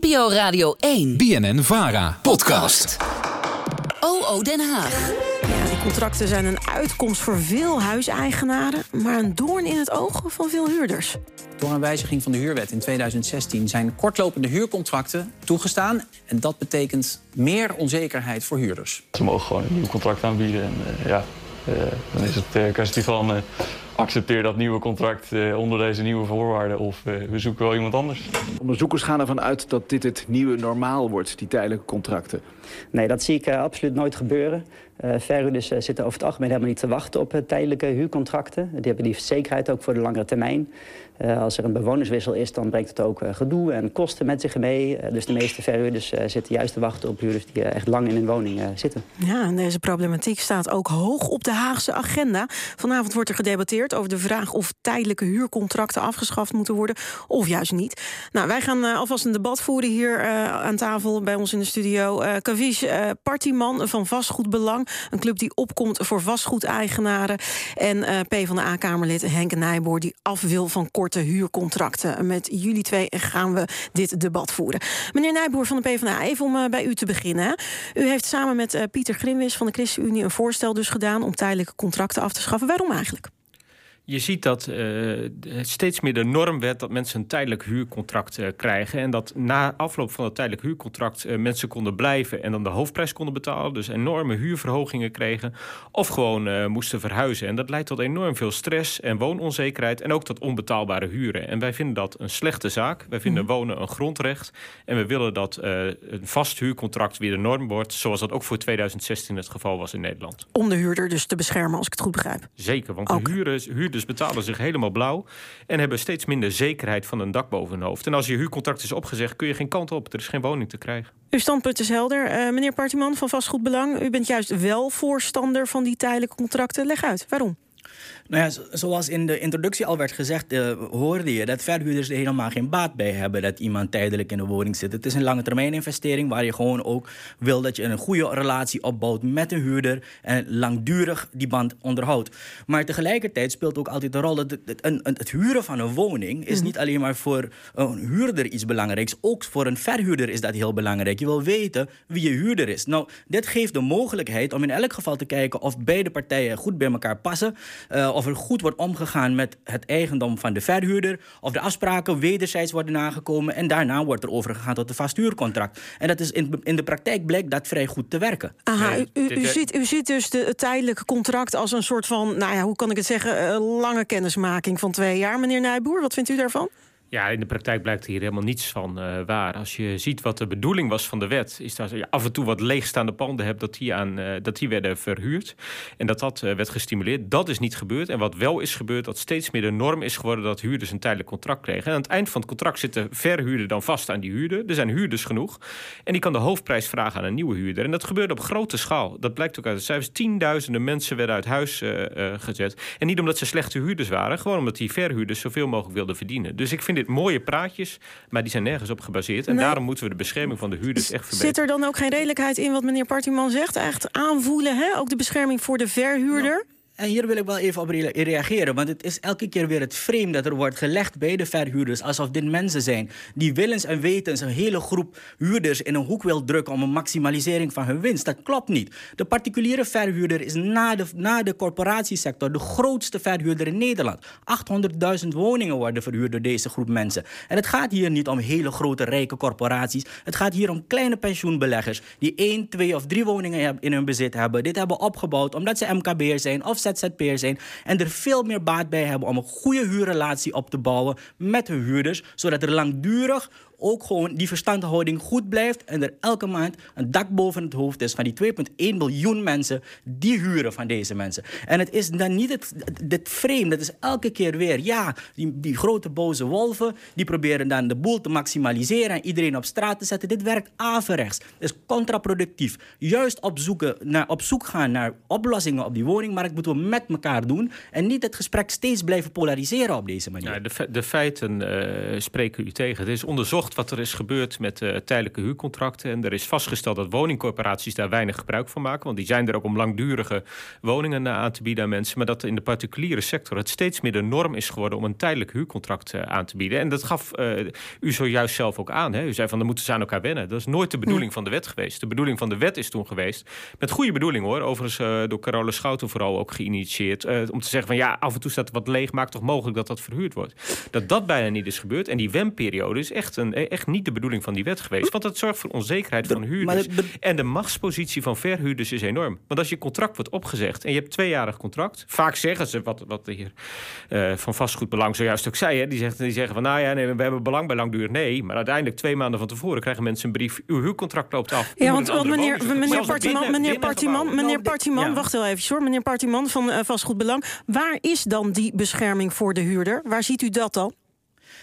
NPO Radio 1. BNN Vara. Podcast. OO Den Haag. Ja, die contracten zijn een uitkomst voor veel huiseigenaren, maar een doorn in het oog van veel huurders. Door een wijziging van de huurwet in 2016 zijn kortlopende huurcontracten toegestaan. En dat betekent meer onzekerheid voor huurders. Ze mogen gewoon een nieuw contract aanbieden. En uh, ja, uh, dan is het uh, kwestie van uh, accepteer dat nieuwe contract onder deze nieuwe voorwaarden of we zoeken wel iemand anders. Onderzoekers gaan ervan uit dat dit het nieuwe normaal wordt, die tijdelijke contracten. Nee, dat zie ik absoluut nooit gebeuren. Uh, verhuurders uh, zitten over het algemeen helemaal niet te wachten op uh, tijdelijke huurcontracten. Die hebben die zekerheid ook voor de langere termijn. als er een bewonerswissel is, dan brengt het ook gedoe en kosten met zich mee. dus de meeste verhuurders zitten juist te wachten op huurders die echt lang in hun woning zitten. Ja, en deze problematiek staat ook hoog op de Haagse agenda. Vanavond wordt er gedebatteerd over de vraag of tijdelijke huurcontracten afgeschaft moeten worden of juist niet. Nou, wij gaan alvast een debat voeren hier aan tafel bij ons in de studio. Kavish Partiman van Vastgoedbelang. Een club die opkomt voor vastgoedeigenaren. En uh, PvdA-kamerlid Henk Nijboer die af wil van korte huurcontracten. Met jullie twee gaan we dit debat voeren. Meneer Nijboer van de PvdA, even om uh, bij u te beginnen. U heeft samen met uh, Pieter Grimwis van de ChristenUnie... een voorstel dus gedaan om tijdelijke contracten af te schaffen. Waarom eigenlijk? Je ziet dat uh, steeds meer de norm werd dat mensen een tijdelijk huurcontract uh, krijgen. En dat na afloop van dat tijdelijk huurcontract uh, mensen konden blijven en dan de hoofdprijs konden betalen. Dus enorme huurverhogingen kregen. Of gewoon moesten verhuizen. En dat leidt tot enorm veel stress en woononzekerheid. En ook tot onbetaalbare huren. En wij vinden dat een slechte zaak. Wij vinden mm. wonen een grondrecht. En we willen dat een vast huurcontract weer de norm wordt. Zoals dat ook voor 2016 het geval was in Nederland. Om de huurder dus te beschermen, als ik het goed begrijp. Zeker, want okay. de huurders, huurders dus betalen zich helemaal blauw en hebben steeds minder zekerheid van een dak boven hun hoofd. En als je huurcontract is opgezegd, kun je geen kant op. Er is geen woning te krijgen. Uw standpunt is helder. Uh, meneer Partiman van Vastgoedbelang, u bent juist wel voorstander van die tijdelijke contracten. Leg uit, waarom? Nou ja, zoals in de introductie al werd gezegd, uh, hoorde je dat verhuurders er helemaal geen baat bij hebben dat iemand tijdelijk in de woning zit. Het is een lange termijn investering waar je gewoon ook wil dat je een goede relatie opbouwt met een huurder en langdurig die band onderhoudt. Maar tegelijkertijd speelt ook altijd de rol dat het, het, het huren van een woning is mm. niet alleen maar voor een huurder iets belangrijks, ook voor een verhuurder is dat heel belangrijk. Je wil weten wie je huurder is. Nou, dit geeft de mogelijkheid om in elk geval te kijken of beide partijen goed bij elkaar passen. Uh, of er goed wordt omgegaan met het eigendom van de verhuurder. Of de afspraken wederzijds worden nagekomen. En daarna wordt er overgegaan tot een vasthuurcontract. En dat is in, in de praktijk blijkt dat vrij goed te werken. Aha, u, u, u ziet, u ziet dus de, het tijdelijke contract als een soort van, nou ja, hoe kan ik het zeggen, lange kennismaking van twee jaar. Meneer Nijboer, wat vindt u daarvan? Ja, in de praktijk blijkt hier helemaal niets van uh, waar. Als je ziet wat de bedoeling was van de wet, is dat je af en toe wat leegstaande panden hebt, dat die, aan, uh, dat die werden verhuurd. En dat dat uh, werd gestimuleerd. Dat is niet gebeurd. En wat wel is gebeurd, dat steeds meer de norm is geworden dat huurders een tijdelijk contract kregen. En aan het eind van het contract zit de verhuurder dan vast aan die huurder. Er zijn huurders genoeg. En die kan de hoofdprijs vragen aan een nieuwe huurder. En dat gebeurde op grote schaal. Dat blijkt ook uit de cijfers. Tienduizenden mensen werden uit huis gezet. En niet omdat ze slechte huurders waren, gewoon omdat die verhuurders zoveel mogelijk wilden verdienen. Dus ik vind dit mooie praatjes, maar die zijn nergens op gebaseerd. En daarom moeten we de bescherming van de huurders echt verbeteren. Zit er dan ook geen redelijkheid in wat meneer Partiman zegt? Echt aanvoelen, hè? ook de bescherming voor de verhuurder? Nou. En hier wil ik wel even op reageren, want het is elke keer weer het frame dat er wordt gelegd bij de verhuurders, alsof dit mensen zijn die willens en wetens een hele groep huurders in een hoek wil drukken om een maximalisering van hun winst. Dat klopt niet. De particuliere verhuurder is na de, na de corporatiesector de grootste verhuurder in Nederland. 800.000 woningen worden verhuurd door deze groep mensen. En het gaat hier niet om hele grote rijke corporaties. Het gaat hier om kleine pensioenbeleggers die één, twee of drie woningen in hun bezit hebben. Dit hebben opgebouwd omdat ze MKB'er zijn of ZZP'er zijn en er veel meer baat bij hebben om een goede huurrelatie op te bouwen met hun huurders, zodat er langdurig ook gewoon die verstandhouding goed blijft en er elke maand een dak boven het hoofd is van die 2,1 miljoen mensen die huren van deze mensen. En het is dan niet het, dit frame, dat is elke keer weer, ja, die, die grote boze wolven, die proberen dan de boel te maximaliseren en iedereen op straat te zetten. Dit werkt averechts. Is contraproductief. Juist op, zoeken naar, op zoek gaan naar oplossingen op die woningmarkt moeten we met elkaar doen en niet het gesprek steeds blijven polariseren op deze manier. Ja, de, de feiten uh, spreken u tegen. Het is onderzocht onderzocht wat er is gebeurd met uh, tijdelijke huurcontracten. En er is vastgesteld dat woningcorporaties daar weinig gebruik van maken. Want die zijn er ook om langdurige woningen aan te bieden aan mensen. Maar dat in de particuliere sector het steeds meer de norm is geworden om een tijdelijk huurcontract uh, aan te bieden. En dat gaf u zojuist zelf ook aan. Hè? U zei van dan moeten ze aan elkaar wennen. Dat is nooit de bedoeling van de wet geweest. De bedoeling van de wet is toen geweest. Met goede bedoeling hoor. Overigens door Carole Schouten vooral ook geïnitieerd. om te zeggen van ja, af en toe staat wat leeg. Maakt toch mogelijk dat dat verhuurd wordt. Dat dat bijna niet is gebeurd. En die WEM-periode is echt, een, echt niet de bedoeling van die wet geweest. Want het zorgt voor onzekerheid van huurders. En de machtspositie van verhuurders is enorm. Want als je contract wordt opgezegd en je hebt tweejarig contract. Vaak zeggen ze, wat, wat de heer uh, van vastgoedbelang zojuist ook zei. Hè, die, zegt, die zeggen van nou ja, nee, we hebben belang bij langdurig. Nee, maar uiteindelijk twee maanden van tevoren krijgen mensen een brief. Uw huurcontract loopt af. Ja, want, want meneer, meneer Partiman, meneer Partiman, meneer Partiman, wacht heel even hoor. Meneer Partiman van uh, vastgoedbelang. Waar is dan die bescherming voor de huurder? Waar ziet u dat dan?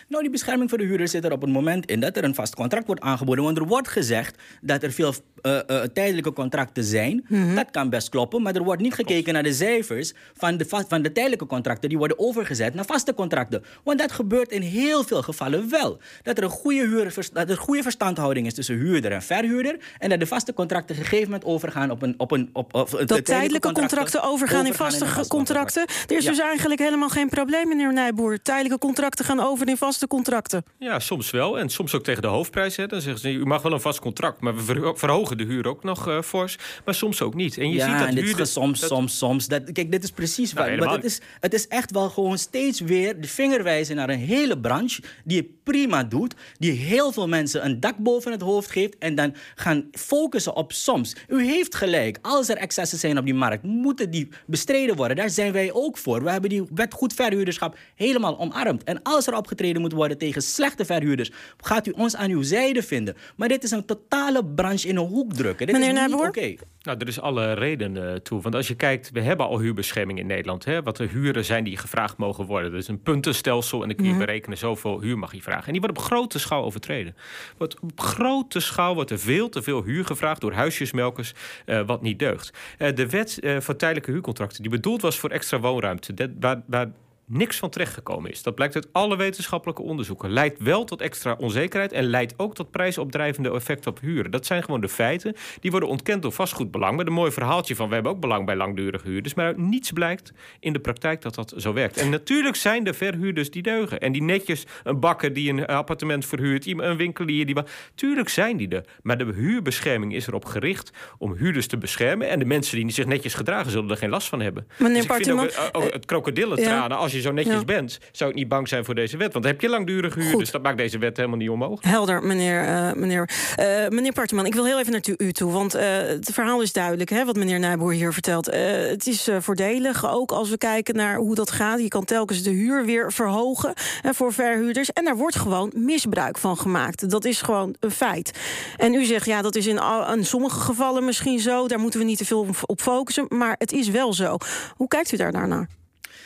Nou, die bescherming voor de huurder zit er op het moment in dat er een vast contract wordt aangeboden. Want er wordt gezegd dat er veel uh, uh, tijdelijke contracten zijn. Mm-hmm. Dat kan best kloppen, maar er wordt niet gekeken naar de cijfers van de, van de tijdelijke contracten. Die worden overgezet naar vaste contracten. Want dat gebeurt in heel veel gevallen wel. Dat er een goede, huur, dat er goede verstandhouding is tussen huurder en verhuurder. En dat de vaste contracten gegeven moment overgaan op een. Op een op, op, dat tijdelijke, tijdelijke contracten, overgaan, in vaste, vaste contracten. Er is ja. dus eigenlijk helemaal geen probleem, meneer Nijboer. Tijdelijke contracten gaan over in vaste contracten. Ja, soms wel. En soms ook tegen de hoofdprijs. Hè. Dan zeggen ze, u mag wel een vast contract, maar we verhogen de huur ook nog uh, fors. Maar soms ook niet. En je ja, ziet dat en dit soms, dat... soms, soms. Dat, kijk, dit is precies nou, wat... het, is, het is echt wel gewoon steeds weer de vinger wijzen naar een hele branche... die het prima doet, die heel veel mensen een dak boven het hoofd geeft... en dan gaan focussen op soms. U heeft gelijk, als er excessen zijn op die markt... moeten die bestreden worden. Daar zijn wij ook voor. We hebben die wet goed verhuurderschap helemaal omarmd. En als er opgetreden moet worden tegen slechte verhuurders, gaat u ons aan uw zijde vinden. Maar dit is een totale branche in een hoek drukken. Dit Meneer is niet oké. Nou, er is alle reden toe. Want als je kijkt, we hebben al huurbescherming in Nederland. Hè? Wat de huren zijn die gevraagd mogen worden. Dat is een puntenstelsel en dan kun je berekenen zoveel huur mag je vragen. En die wordt op grote schaal overtreden. Wordt op grote schaal wordt er veel te veel huur gevraagd door huisjesmelkers, uh, wat niet deugt. Uh, de wet uh, voor tijdelijke huurcontracten, die bedoeld was voor extra woonruimte, dat, waar, waar niks van terechtgekomen is. Dat blijkt uit alle wetenschappelijke onderzoeken. Leidt wel tot extra onzekerheid en leidt ook tot prijsopdrijvende effecten op huren. Dat zijn gewoon de feiten. Die worden ontkend door vastgoedbelang. Met een mooi verhaaltje van we hebben ook belang bij langdurige huurders. Maar uit niets blijkt in de praktijk dat dat zo werkt. En natuurlijk zijn er verhuurders die deugen. En die netjes een bakker die een appartement verhuurt, een winkelier die. Tuurlijk zijn die er. Maar de huurbescherming is erop gericht om huurders te beschermen. En de mensen die zich netjes gedragen zullen er geen last van hebben. Meneer dus ik vind ook, het krokodillentranen ja. als je zo netjes bent, zou ik niet bang zijn voor deze wet. Want dan heb je langdurig huur, dus dat maakt deze wet helemaal niet onmogelijk. Helder, meneer, uh, meneer, uh, meneer Parteman. Ik wil heel even naar u toe, want uh, het verhaal is duidelijk, hè, wat meneer Nijboer hier vertelt. het is voordelig, ook als we kijken naar hoe dat gaat. Je kan telkens de huur weer verhogen voor verhuurders. En daar wordt gewoon misbruik van gemaakt. Dat is gewoon een feit. En u zegt, ja, dat is in, in sommige gevallen misschien zo. Daar moeten we niet te veel op focussen. Maar het is wel zo. Hoe kijkt u daar naar?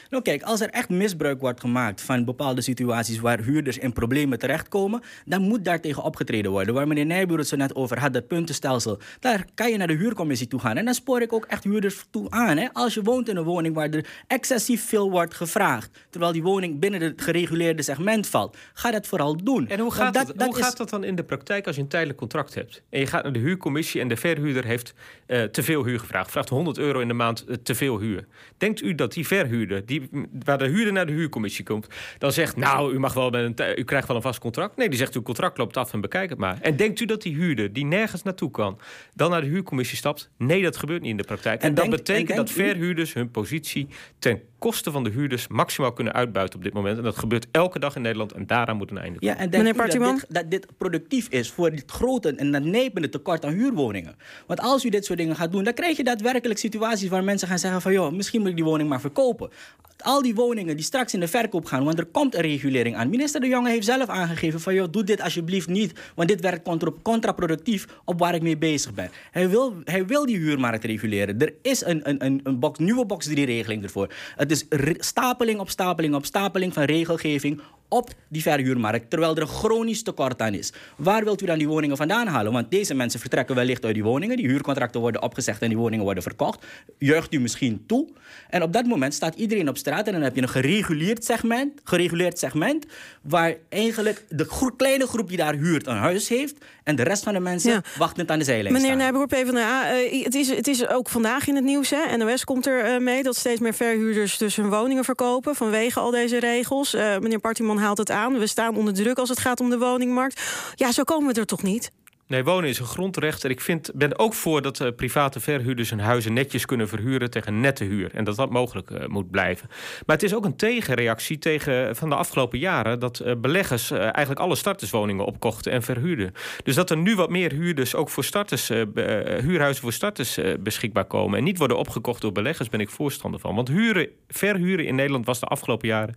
Nou kijk, als er echt misbruik wordt gemaakt van bepaalde situaties waar huurders in problemen terechtkomen, dan moet daar tegen opgetreden worden. Waar meneer Nijboer het zo net over had, dat puntenstelsel, daar kan je naar de huurcommissie toe gaan. En dan spoor ik ook echt huurders toe aan. Hè? Als je woont in een woning waar er excessief veel wordt gevraagd, terwijl die woning binnen het gereguleerde segment valt, ga dat vooral doen. En hoe gaat, dat, hoe gaat dat dan in de praktijk als je een tijdelijk contract hebt? En je gaat naar de huurcommissie en de verhuurder heeft uh, te veel huur gevraagd, vraagt 100 euro in de maand uh, te veel huur. Denkt u dat die verhuurder, die waar de huurder naar de huurcommissie komt, dan zegt, nou, u mag wel met een, u krijgt wel een vast contract. Nee, die zegt, uw contract loopt af en bekijk het maar. En denkt u dat die huurder, die nergens naartoe kan, dan naar de huurcommissie stapt? Nee, dat gebeurt niet in de praktijk. En, en dat betekent dat verhuurders hun positie ten kosten van de huurders maximaal kunnen uitbuiten op dit moment. En dat gebeurt elke dag in Nederland en daaraan moet een einde komen. Ja, en denk dat dit, dat dit productief is voor dit grote en nadnemende tekort aan huurwoningen. Want als u dit soort dingen gaat doen, dan krijg je daadwerkelijk situaties waar mensen gaan zeggen van joh, misschien moet ik die woning maar verkopen. Al die woningen die straks in de verkoop gaan, want er komt een regulering aan. Minister De Jonge heeft zelf aangegeven van joh, doe dit alsjeblieft niet, want dit werkt contra contraproductief op waar ik mee bezig ben. Hij wil, hij wil die huurmarkt reguleren. Er is een, een, een, een box, nieuwe box 3 regeling ervoor. Het is stapeling op stapeling op stapeling van regelgeving op die verhuurmarkt, terwijl er een chronisch tekort aan is. Waar wilt u dan die woningen vandaan halen? Want deze mensen vertrekken wellicht uit die woningen, die huurcontracten worden opgezegd en die woningen worden verkocht. Juicht u misschien toe? En op dat moment staat iedereen op straat en dan heb je een gereguleerd segment, gereguleerd segment waar eigenlijk de kleine groep die daar huurt een huis heeft en de rest van de mensen ja. wachtend aan de zijlijn Meneer Nijboer, PvdA, uh, het, is, het is ook vandaag in het nieuws, hè? NOS komt er uh, mee dat steeds meer verhuurders dus hun woningen verkopen vanwege al deze regels. Uh, meneer Partiman haalt het aan. We staan onder druk als het gaat om de woningmarkt. Ja, zo komen we er toch niet? Nee, wonen is een grondrecht. En ik vind, ben ook voor dat uh, private verhuurders hun huizen netjes kunnen verhuren tegen nette huur. En dat dat mogelijk uh, moet blijven. Maar het is ook een tegenreactie tegen van de afgelopen jaren dat beleggers eigenlijk alle starterswoningen opkochten en verhuurden. Dus dat er nu wat meer huurders ook voor starters, huurhuizen voor starters beschikbaar komen. En niet worden opgekocht door beleggers, ben ik voorstander van. Want huren, verhuren in Nederland was de afgelopen jaren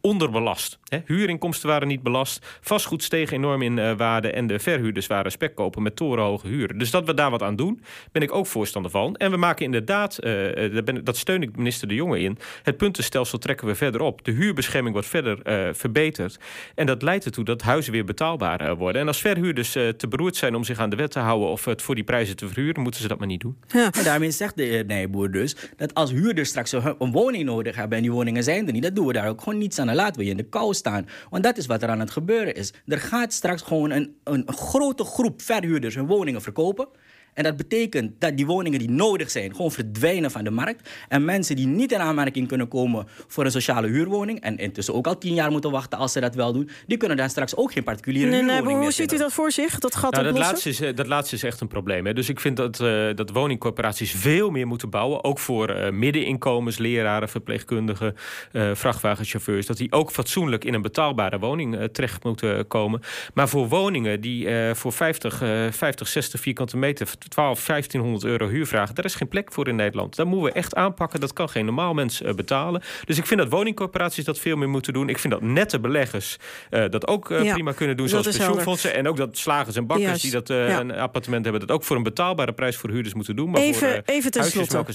onderbelast. Huurinkomsten waren niet belast. Vastgoed steeg enorm in uh, waarde. En de verhuurders waren spekkopen met torenhoge huren. Dus dat we daar wat aan doen, ben ik ook voorstander van. En we maken inderdaad, uh, ben, dat steun ik minister De Jonge in. Het puntenstelsel trekken we verder op. De huurbescherming wordt verder verbeterd. En dat leidt ertoe dat huizen weer betaalbaar worden. En als verhuurders te beroerd zijn om zich aan de wet te houden. of het voor die prijzen te verhuren, moeten ze dat maar niet doen. Ja. Daarmee zegt de heer Nijboer dus. dat als huurders straks een woning nodig hebben. en die woningen zijn er niet. dat doen we daar ook gewoon niets aan laten we je in de kou staan. Want dat is wat er aan het gebeuren is. Er gaat straks gewoon een, een grote groep verhuurders hun woningen verkopen. En dat betekent dat die woningen die nodig zijn gewoon verdwijnen van de markt. En mensen die niet in aanmerking kunnen komen voor een sociale huurwoning. en intussen ook al tien jaar moeten wachten als ze dat wel doen. die kunnen dan straks ook geen particuliere nee, huurwoning nee, meer Hoe ziet u dat voor zich? Dat gaat nou, dat, laatste is, eh, dat laatste is echt een probleem. Hè. Dus ik vind dat, uh, dat woningcorporaties veel meer moeten bouwen. Ook voor uh, middeninkomens, leraren, verpleegkundigen, uh, vrachtwagenchauffeurs. Dat die ook fatsoenlijk in een betaalbare woning terecht moeten komen. Maar voor woningen die voor 50, 50, 60 vierkante meter 12, 1500 euro huur vragen. Daar is geen plek voor in Nederland. Dat moeten we echt aanpakken. Dat kan geen normaal mens uh, betalen. Dus ik vind dat woningcorporaties dat veel meer moeten doen. Ik vind dat nette beleggers uh, dat ook ja, prima kunnen doen. Zoals pensioenfondsen. En ook dat slagers en bakkers die dat ja. een appartement hebben... dat ook voor een betaalbare prijs voor huurders moeten doen. Maar even, voor even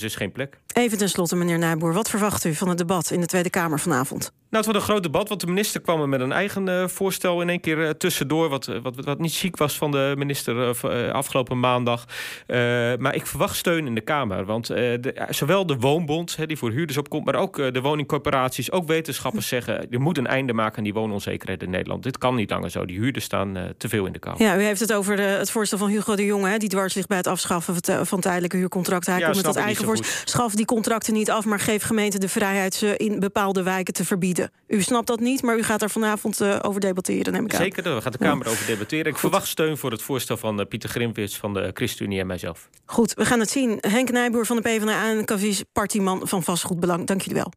is geen plek. Even tenslotte, meneer Nijboer. Wat verwacht u van het debat in de Tweede Kamer vanavond? Nou, het wordt een groot debat, want de minister kwam er met een eigen uh, voorstel in één keer uh, tussendoor. Wat, wat, wat, niet chic was van de minister uh, afgelopen maandag. Maar ik verwacht steun in de Kamer. Want de, zowel de Woonbond, die voor huurders opkomt, maar ook de woningcorporaties, ook wetenschappers zeggen: er moet een einde maken aan die woononzekerheid in Nederland. Dit kan niet langer zo. Die huurders staan te veel in de Kamer. Ja, u heeft het over de, het voorstel van Hugo de Jonge, hè, die dwars ligt bij het afschaffen van tijdelijke huurcontracten. Hij ja, komt met dat eigen voorstel. Schaf die contracten niet af, maar geef gemeenten de vrijheid ze in bepaalde wijken te verbieden. U snapt dat niet, maar u gaat er vanavond uh, over debatteren, neem ik aan. Zeker, daar gaat de Kamer ja. over debatteren. Ik Goed. verwacht steun voor het voorstel van uh, Pieter Grimwits van de ChristenUnie en mijzelf. Goed, we gaan het zien. Henk Nijboer van de PvdA en Partiman van Vastgoedbelang. Dank jullie wel.